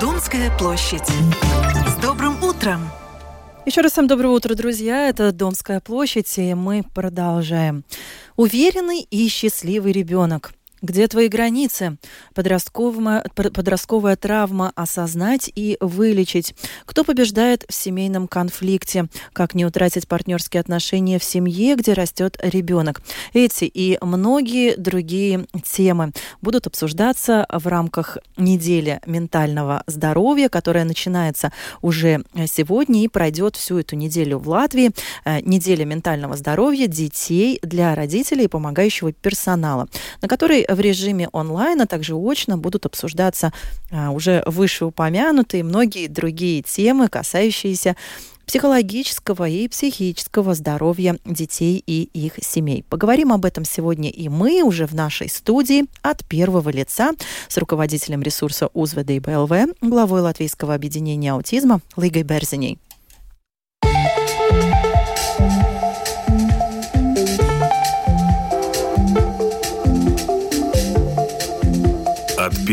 Домская площадь. С добрым утром! Еще раз всем доброе утро, друзья. Это Домская площадь, и мы продолжаем. Уверенный и счастливый ребенок – где твои границы? Подростковая, подростковая травма осознать и вылечить. Кто побеждает в семейном конфликте? Как не утратить партнерские отношения в семье, где растет ребенок? Эти и многие другие темы будут обсуждаться в рамках недели ментального здоровья, которая начинается уже сегодня и пройдет всю эту неделю в Латвии. Э, неделя ментального здоровья детей для родителей и помогающего персонала, на которой в режиме онлайн, а также очно будут обсуждаться а, уже вышеупомянутые многие другие темы, касающиеся психологического и психического здоровья детей и их семей. Поговорим об этом сегодня и мы уже в нашей студии от первого лица с руководителем ресурса УЗВД БЛВ, главой Латвийского объединения аутизма Лигой Берзиней.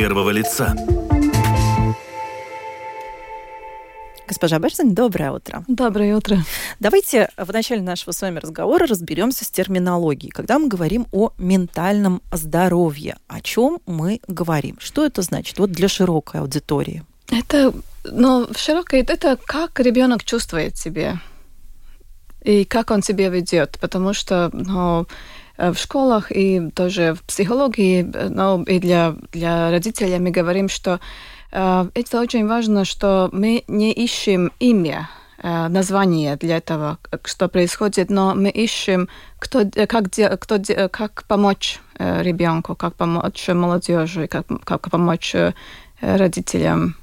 Первого лица. Госпожа Берзин, доброе утро. Доброе утро. Давайте в начале нашего с вами разговора разберемся с терминологией. Когда мы говорим о ментальном здоровье, о чем мы говорим? Что это значит вот для широкой аудитории? Это, ну, в широкой, это как ребенок чувствует себя и как он себя ведет, потому что ну, в школах и тоже в психологии, э, ну, и для, для родителей мы говорим, что э, это очень важно, что мы не ищем имя, э, название для этого, что происходит, но мы ищем, кто, как, кто, как помочь э, ребенку, как помочь молодежи, как, как помочь э, родителям.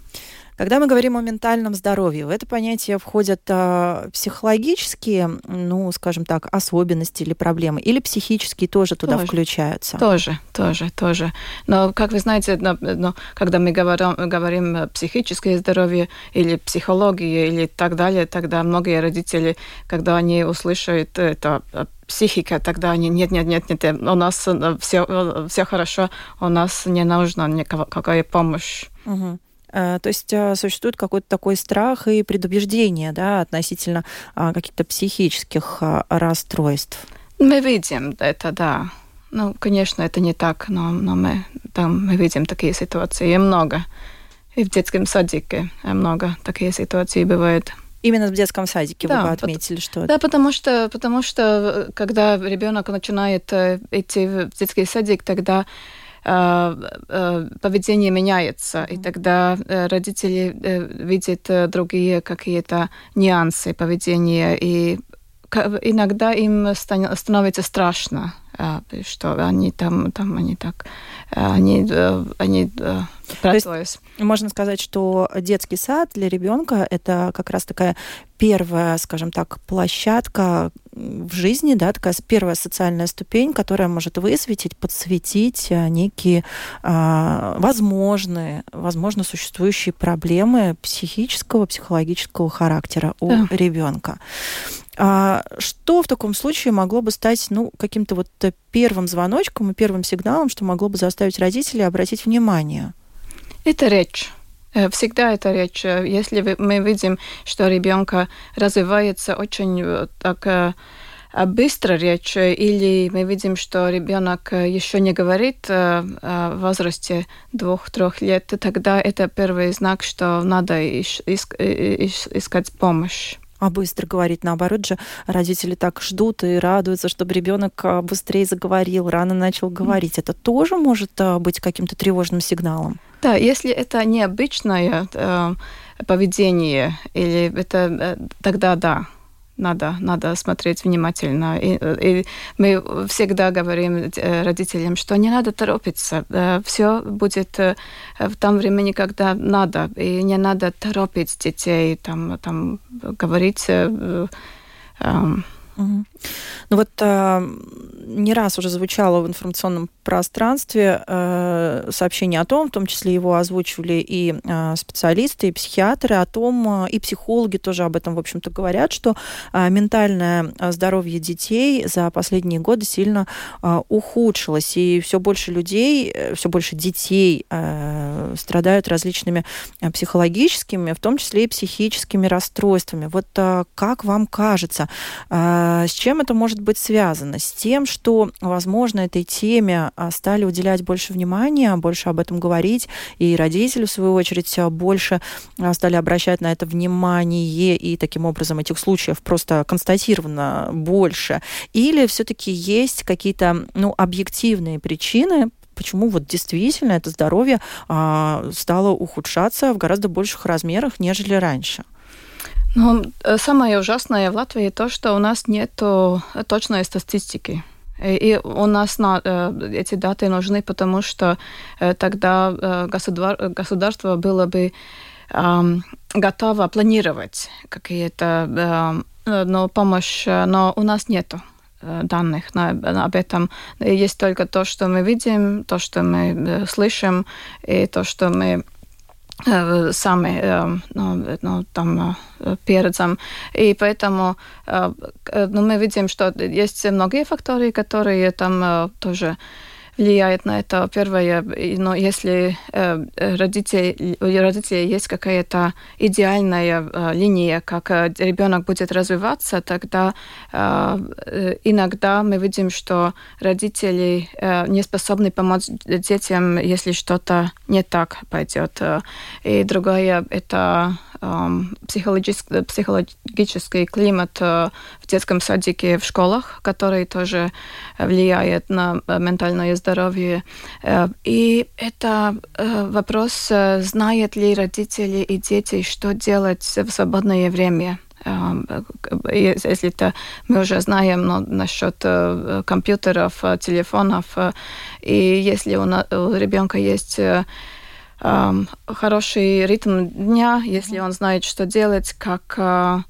Когда мы говорим о ментальном здоровье, в это понятие входят а, психологические, ну, скажем так, особенности или проблемы, или психические тоже туда тоже, включаются? Тоже, тоже, тоже. Но, как вы знаете, но, но, когда мы говорим, говорим психическое здоровье или психология или так далее, тогда многие родители, когда они услышат это психика, тогда они нет, нет, нет, нет, у нас все, все хорошо, у нас не нужна никакая помощь. Угу. Э, то есть э, существует какой-то такой страх и предубеждение да, относительно а, каких-то психических а, расстройств. Мы видим это, да. Ну, конечно, это не так, но, но мы, там, мы видим такие ситуации. И много. И в детском садике много такие ситуации бывает. Именно в детском садике да, вы бы отметили, что Да, потому что, потому что когда ребенок начинает э, идти в детский садик, тогда Э, э, поведение меняется, и тогда э, родители видят другие какие-то нюансы поведения, и иногда им становится страшно, что они там, там они так, они, они есть, можно сказать, что детский сад для ребенка это как раз такая первая, скажем так, площадка в жизни, да, такая первая социальная ступень, которая может высветить, подсветить э, некие а, возможные, возможно, существующие проблемы психического, психологического характера у да. ребенка. А что в таком случае могло бы стать ну, каким-то вот первым звоночком и первым сигналом, что могло бы заставить родителей обратить внимание? Это речь. Э, всегда это речь. Э, если мы видим, что ребенка развивается очень э, так быстро речь, или мы видим, что ребенок еще не говорит в возрасте двух-трех лет, тогда это первый знак, что надо искать помощь. А быстро говорить, наоборот же, родители так ждут и радуются, чтобы ребенок быстрее заговорил, рано начал говорить. Это тоже может быть каким-то тревожным сигналом? Да, если это необычное э, поведение, или это э, тогда да, надо, надо смотреть внимательно. И, и мы всегда говорим э, родителям, что не надо торопиться. Э, Все будет в том времени, когда надо. И не надо торопить детей, там, там говорить, Угу. Ну вот э, не раз уже звучало в информационном пространстве э, сообщение о том, в том числе его озвучивали и э, специалисты, и психиатры, о том, э, и психологи тоже об этом, в общем-то, говорят, что э, ментальное здоровье детей за последние годы сильно э, ухудшилось, и все больше людей, э, все больше детей э, страдают различными э, психологическими, в том числе и психическими расстройствами. Вот э, как вам кажется, э, с чем это может быть связано? С тем, что, возможно, этой теме а, стали уделять больше внимания, больше об этом говорить, и родители, в свою очередь, а, больше стали обращать на это внимание, и таким образом этих случаев просто констатировано больше. Или все-таки есть какие-то ну, объективные причины, почему вот действительно это здоровье а, стало ухудшаться в гораздо больших размерах, нежели раньше? Ну, э, самое ужасное в Латвии то, что у нас нет точной статистики. И у нас на, э, эти даты нужны, потому что э, тогда государство было бы готово планировать какие-то но помощь, но у нас нету данных на, об этом. Есть только то, что мы видим, то, что мы слышим, и то, что мы сами ну, ну, там pieredzam. И поэтому ну, мы видим, что есть многие факторы, которые там тоже влияет на это. Первое, но если э, родители, у родителей есть какая-то идеальная э, линия, как э, ребенок будет развиваться, тогда иногда мы видим, что родители не способны помочь детям, если что-то не так пойдет. И другое – это психологический, психологический климат в детском садике, в школах, который тоже влияет на ментальное здоровье. Э, и это э, вопрос, э, знают ли родители и дети, что делать в свободное время если это мы уже знаем но насчет компьютеров, телефонов, и если у, у ребенка есть хороший ритм дня, если он знает, что делать, как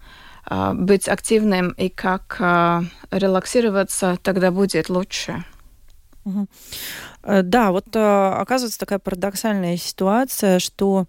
быть активным и как релаксироваться, тогда будет лучше. Э, да, вот оказывается такая парадоксальная ситуация, что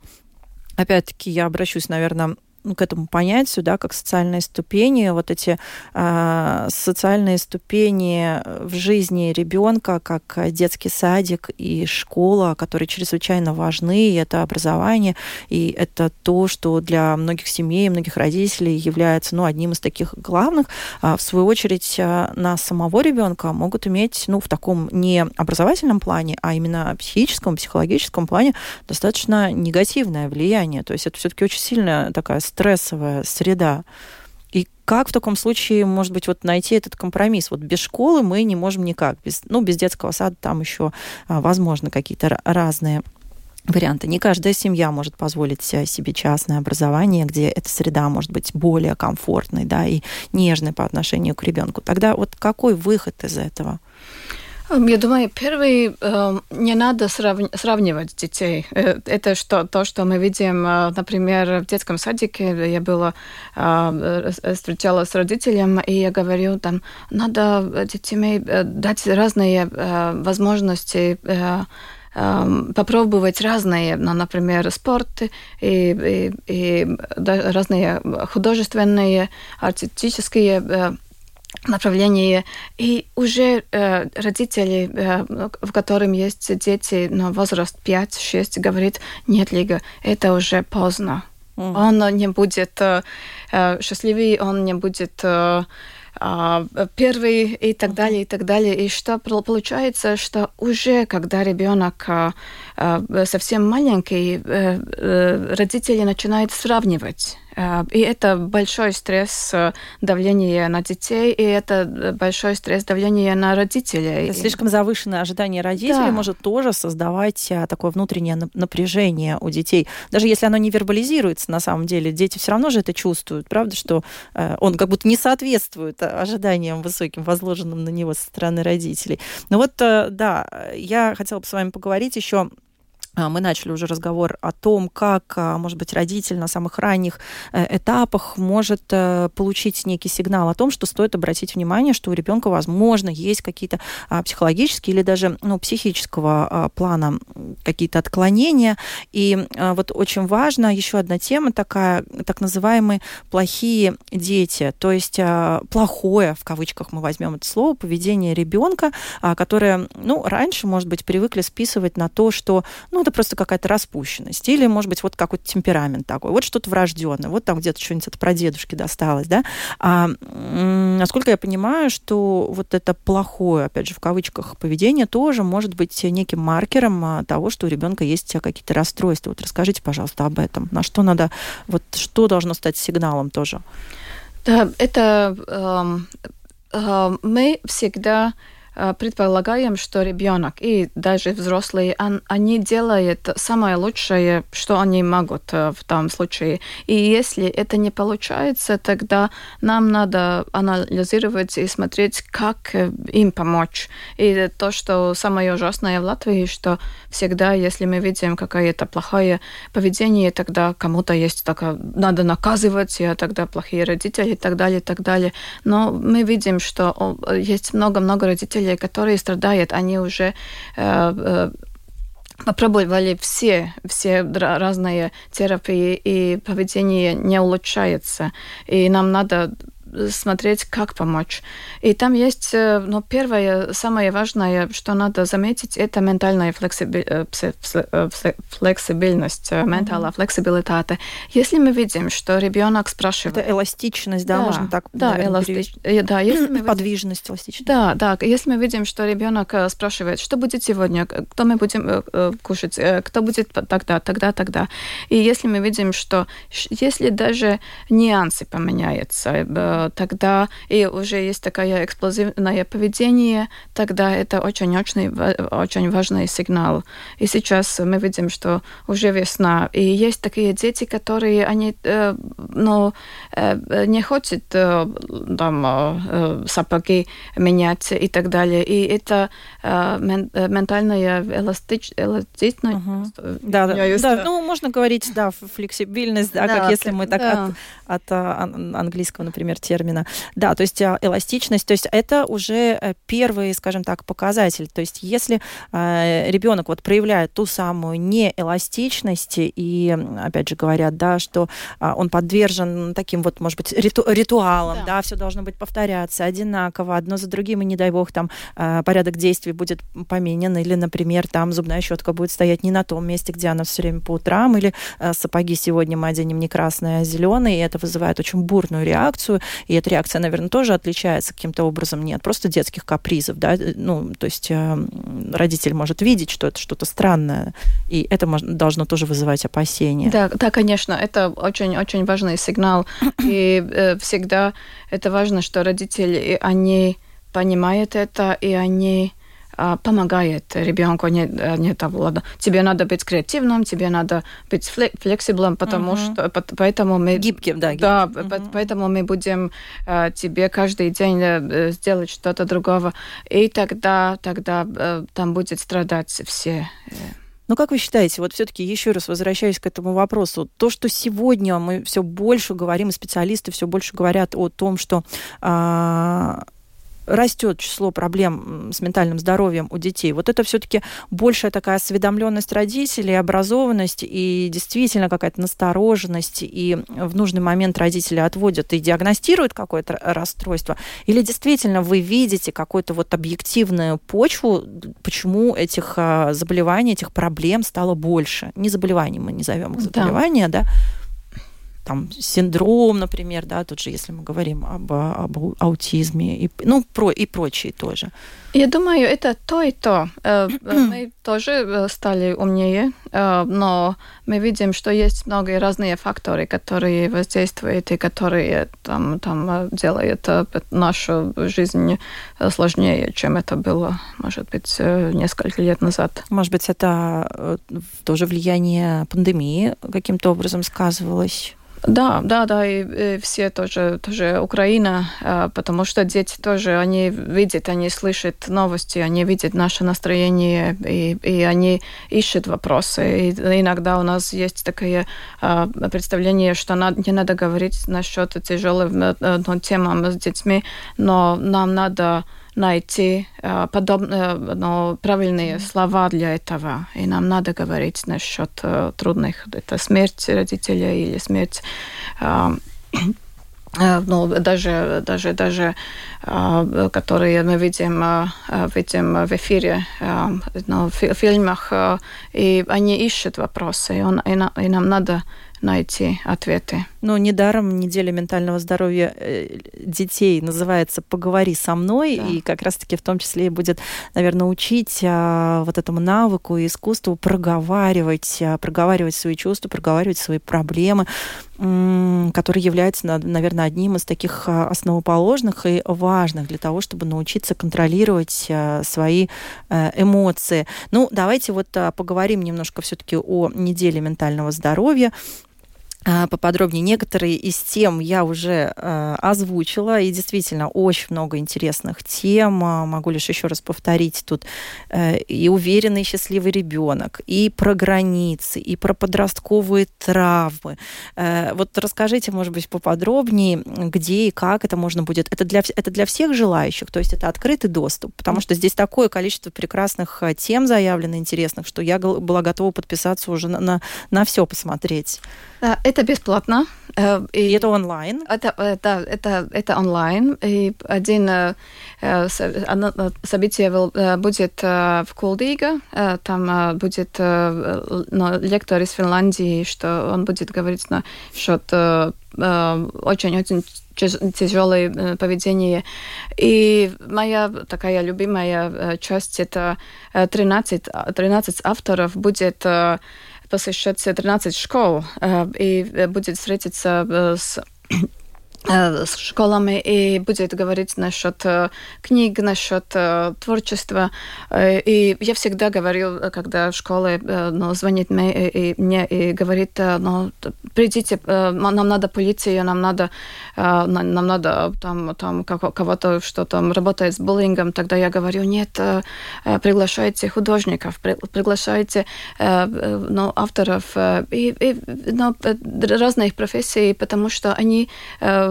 опять-таки я обращусь, наверное, к этому понятию, да, как социальные ступени, вот эти э, социальные ступени в жизни ребенка, как детский садик и школа, которые чрезвычайно важны, и это образование, и это то, что для многих семей, многих родителей является, ну, одним из таких главных. А, в свою очередь, а, на самого ребенка могут иметь, ну, в таком не образовательном плане, а именно психическом, психологическом плане достаточно негативное влияние. То есть это все-таки очень сильная такая стрессовая среда. И как в таком случае, может быть, вот найти этот компромисс? Вот без школы мы не можем никак. Без, ну, без детского сада там еще а, возможно какие-то разные варианты. Не каждая семья может позволить себе частное образование, где эта среда может быть более комфортной, да, и нежной по отношению к ребенку. Тогда вот какой выход из этого? Я думаю, первый, э, не надо сравнивать детей. Э, это что, то, что мы видим, э, например, в детском садике. Я была, встречалась с родителем, и я говорю, там, надо детям дать разные возможности попробовать разные, ну, например, спорты и, и, и разные художественные, артистические направлении. И уже э, родители, э, в котором есть дети на возраст 5-6, говорит, нет, Лига, это уже поздно. Mm. Он не будет э, э счастливый, он не будет... Э, а, первый и так далее, и так далее. И что получается, что уже когда ребенок а, а, совсем маленький, э, э, родители начинают сравнивать Э, и это большой стресс, э, давление на детей, и это э, большой стресс, давление на родителей. Слишком завышенное ожидание родителей да. может тоже создавать такое внутреннее напряжение у детей. Даже если оно не вербализируется, на самом деле, дети все равно же это чувствуют, правда, что он как будто не соответствует ожиданиям высоким, возложенным на него со стороны родителей. Но вот, да, я хотела бы с вами поговорить еще мы начали уже разговор о том, как, а, может быть, родитель на самых ранних э, этапах может э, получить некий сигнал о том, что стоит обратить внимание, что у ребенка, возможно, есть какие-то а, психологические или даже ну, психического плана какие-то отклонения. И вот очень важно еще одна тема такая, так называемые плохие дети, то есть плохое, в кавычках мы возьмем это слово, поведение ребенка, которое, ну, раньше, может быть, привыкли списывать на то, что, ну, это просто какая-то распущенность. Или, может быть, вот какой-то темперамент такой. Вот что-то врожденное. Вот там где-то что-нибудь от прадедушки досталось, да. А, насколько я понимаю, что вот это плохое, опять же, в кавычках, поведение тоже может быть неким маркером а, того, что у ребенка есть какие-то расстройства. Вот расскажите, пожалуйста, об этом. На что надо, вот что должно стать сигналом тоже? Да, это э, э, мы всегда предполагаем, что ребенок и даже взрослые, они делают самое лучшее, что они могут э, в том случае. И если это не получается, тогда нам надо анализировать и смотреть, как э, им помочь. И то, что самое ужасное в Латвии, что всегда, если мы видим какое-то плохое поведение, тогда кому-то есть такое, надо наказывать, и тогда плохие родители и так далее, и так далее. Но мы видим, что есть много-много родителей, родители, которые страдают, они уже э, э, попробовали все, все разные терапии, и поведение не улучшается. И нам надо смотреть, как помочь. И там есть, э, ну, первое, самое важное, что надо заметить, это ментальная. Э, э, флексибильность, ментальная флексибилитата. Если мы видим, что ребенок спрашивает... Это эластичность, да, да можно так Да, эластич... да если мы. Подвижность, эластичность. Да, да. Если мы видим, что ребенок спрашивает, что будет сегодня, кто мы будем кушать, кто будет тогда, тогда, тогда. И если мы видим, что если даже нюансы поменяются, тогда и уже есть такое эксплозивное поведение, тогда это очень-очень очень важный сигнал. И сейчас мы видим, что уже весна, и есть такие дети, которые они э, ну, э, не хотят э, там, сапоги менять и так далее. И это ментальная эластич, эластичность. Угу. Да, да, да, ну можно говорить, да, флексибильность, да, да как если мы так да. от, от английского, например, термина. Да, то есть а, эластичность, то есть это уже э, первый, скажем так, показатель. То есть если э, ребенок вот проявляет ту самую неэластичность и, опять же, говорят, да, что э, он подвержен таким вот, может быть, риту ритуалам, да, да все должно быть повторяться одинаково, одно за другим, и не дай бог там порядок действий будет поменен, или, например, там зубная щетка будет стоять не на том месте, где она все время по утрам, или сапоги сегодня мы оденем не красные, а зеленые, и это вызывает очень бурную реакцию, и эта реакция, наверное, тоже отличается каким-то образом. Нет, просто детских капризов, да, ну, то есть э, родитель может видеть, что это что-то странное, и это можно, должно тоже вызывать опасения. Да, да, конечно, это очень-очень важный сигнал, и э, всегда это важно, что родители, они понимают это, и они помогает ребенку не, не того, тебе надо быть креативным, тебе надо быть флексиблым, потому uh-huh. что поэтому мы гибким, да, гибким. да, uh-huh. поэтому мы будем а, тебе каждый день э, сделать что-то другого, и тогда тогда э, там будет страдать все. Ну, как вы считаете, вот все-таки еще раз возвращаясь к этому вопросу, то, что сегодня мы все больше говорим, и специалисты все больше говорят о том, что а, растет число проблем с ментальным здоровьем у детей. Вот это все-таки большая такая осведомленность родителей, образованность и действительно какая-то настороженность, и в нужный момент родители отводят и диагностируют какое-то расстройство, или действительно вы видите какую-то вот объективную почву, почему этих а, заболеваний, этих проблем стало больше. Не заболеваний мы не зовем их заболевания, да, да там синдром, например, да, тут же, если мы говорим об, об аутизме, и, ну, про, и прочие тоже. Я думаю, это то и то. Э, мы тоже э, стали умнее, э, но мы видим, что есть много разные факторы, которые воздействуют и которые там, там делают нашу жизнь сложнее, чем это было, может быть, несколько лет назад. Может быть, это тоже влияние пандемии каким-то образом сказывалось? Да, да, да, и, и все тоже, тоже Украина, а, потому что дети тоже, они видят, они слышат новости, они видят наше настроение, и и они ищут вопросы. И иногда у нас есть такое представление, что не надо говорить насчет тяжелых ну, тем с детьми, но нам надо найти э, подобные, ну, правильные слова для этого. И нам надо говорить насчет э, трудных. Это смерть родителя или смерть э, ну, даже, даже, даже которые мы видим, видим в эфире, ну, в фильмах, и они ищут вопросы, и, он, и, нам надо найти ответы. Но недаром неделя ментального здоровья э, детей называется «Поговори со мной», да. и как раз-таки в том числе и будет, наверное, учить а, вот этому навыку и искусству проговаривать, а, проговаривать свои чувства, проговаривать свои проблемы, который является, наверное, одним из таких а, основоположных и важных для того, чтобы научиться контролировать а, свои э, эмоции. Ну, давайте вот а, поговорим немножко все-таки о неделе ментального здоровья. А, поподробнее. Некоторые из тем я уже э, озвучила, и действительно очень много интересных тем. А, могу лишь еще раз повторить тут э, и уверенный счастливый ребенок, и про границы, и про подростковые травмы. Э, вот расскажите, может быть, поподробнее, где и как это можно будет. Это для, это для всех желающих, то есть это открытый доступ, потому что здесь такое количество прекрасных э, тем заявлено, интересных, что я была готова подписаться уже на, на, на все посмотреть. Это бесплатно. Э, и это онлайн? Это, это, это, это онлайн. И один э, событие будет в Кулдига. Там будет ну, лектор из Финляндии, что он будет говорить на счет очень-очень тяжелое поведение. И моя такая любимая часть это 13, 13 авторов будет посещать 13 школ и будет встретиться с Э, с школами и будет говорить насчет э, книг, насчет э, творчества. И я всегда говорю, когда в школе ну, звонит мне и, мне и говорит, ну, придите, нам надо полиция, нам надо, нам надо там, там кого-то, что там работает с буллингом, тогда я говорю, нет, приглашайте художников, приглашайте ну, авторов и, и ну, разных профессий, потому что они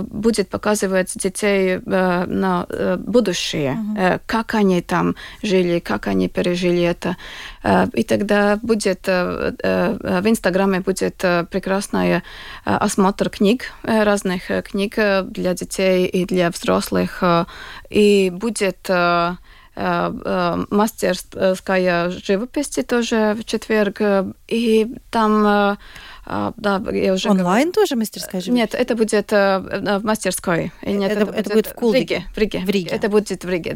будет показывать детей э, на э, будущее, uh-huh. как они там жили, как они пережили это. И тогда будет в Инстаграме будет прекрасный осмотр книг, разных книг для детей и для взрослых. И будет мастерская живописи тоже в четверг. И там да, я уже Онлайн говорю. тоже мастерская живопись? Нет, это будет э, в мастерской. Нет, это, это, это будет в Кулдиге. В Риге. В Риге. Это будет в Риге,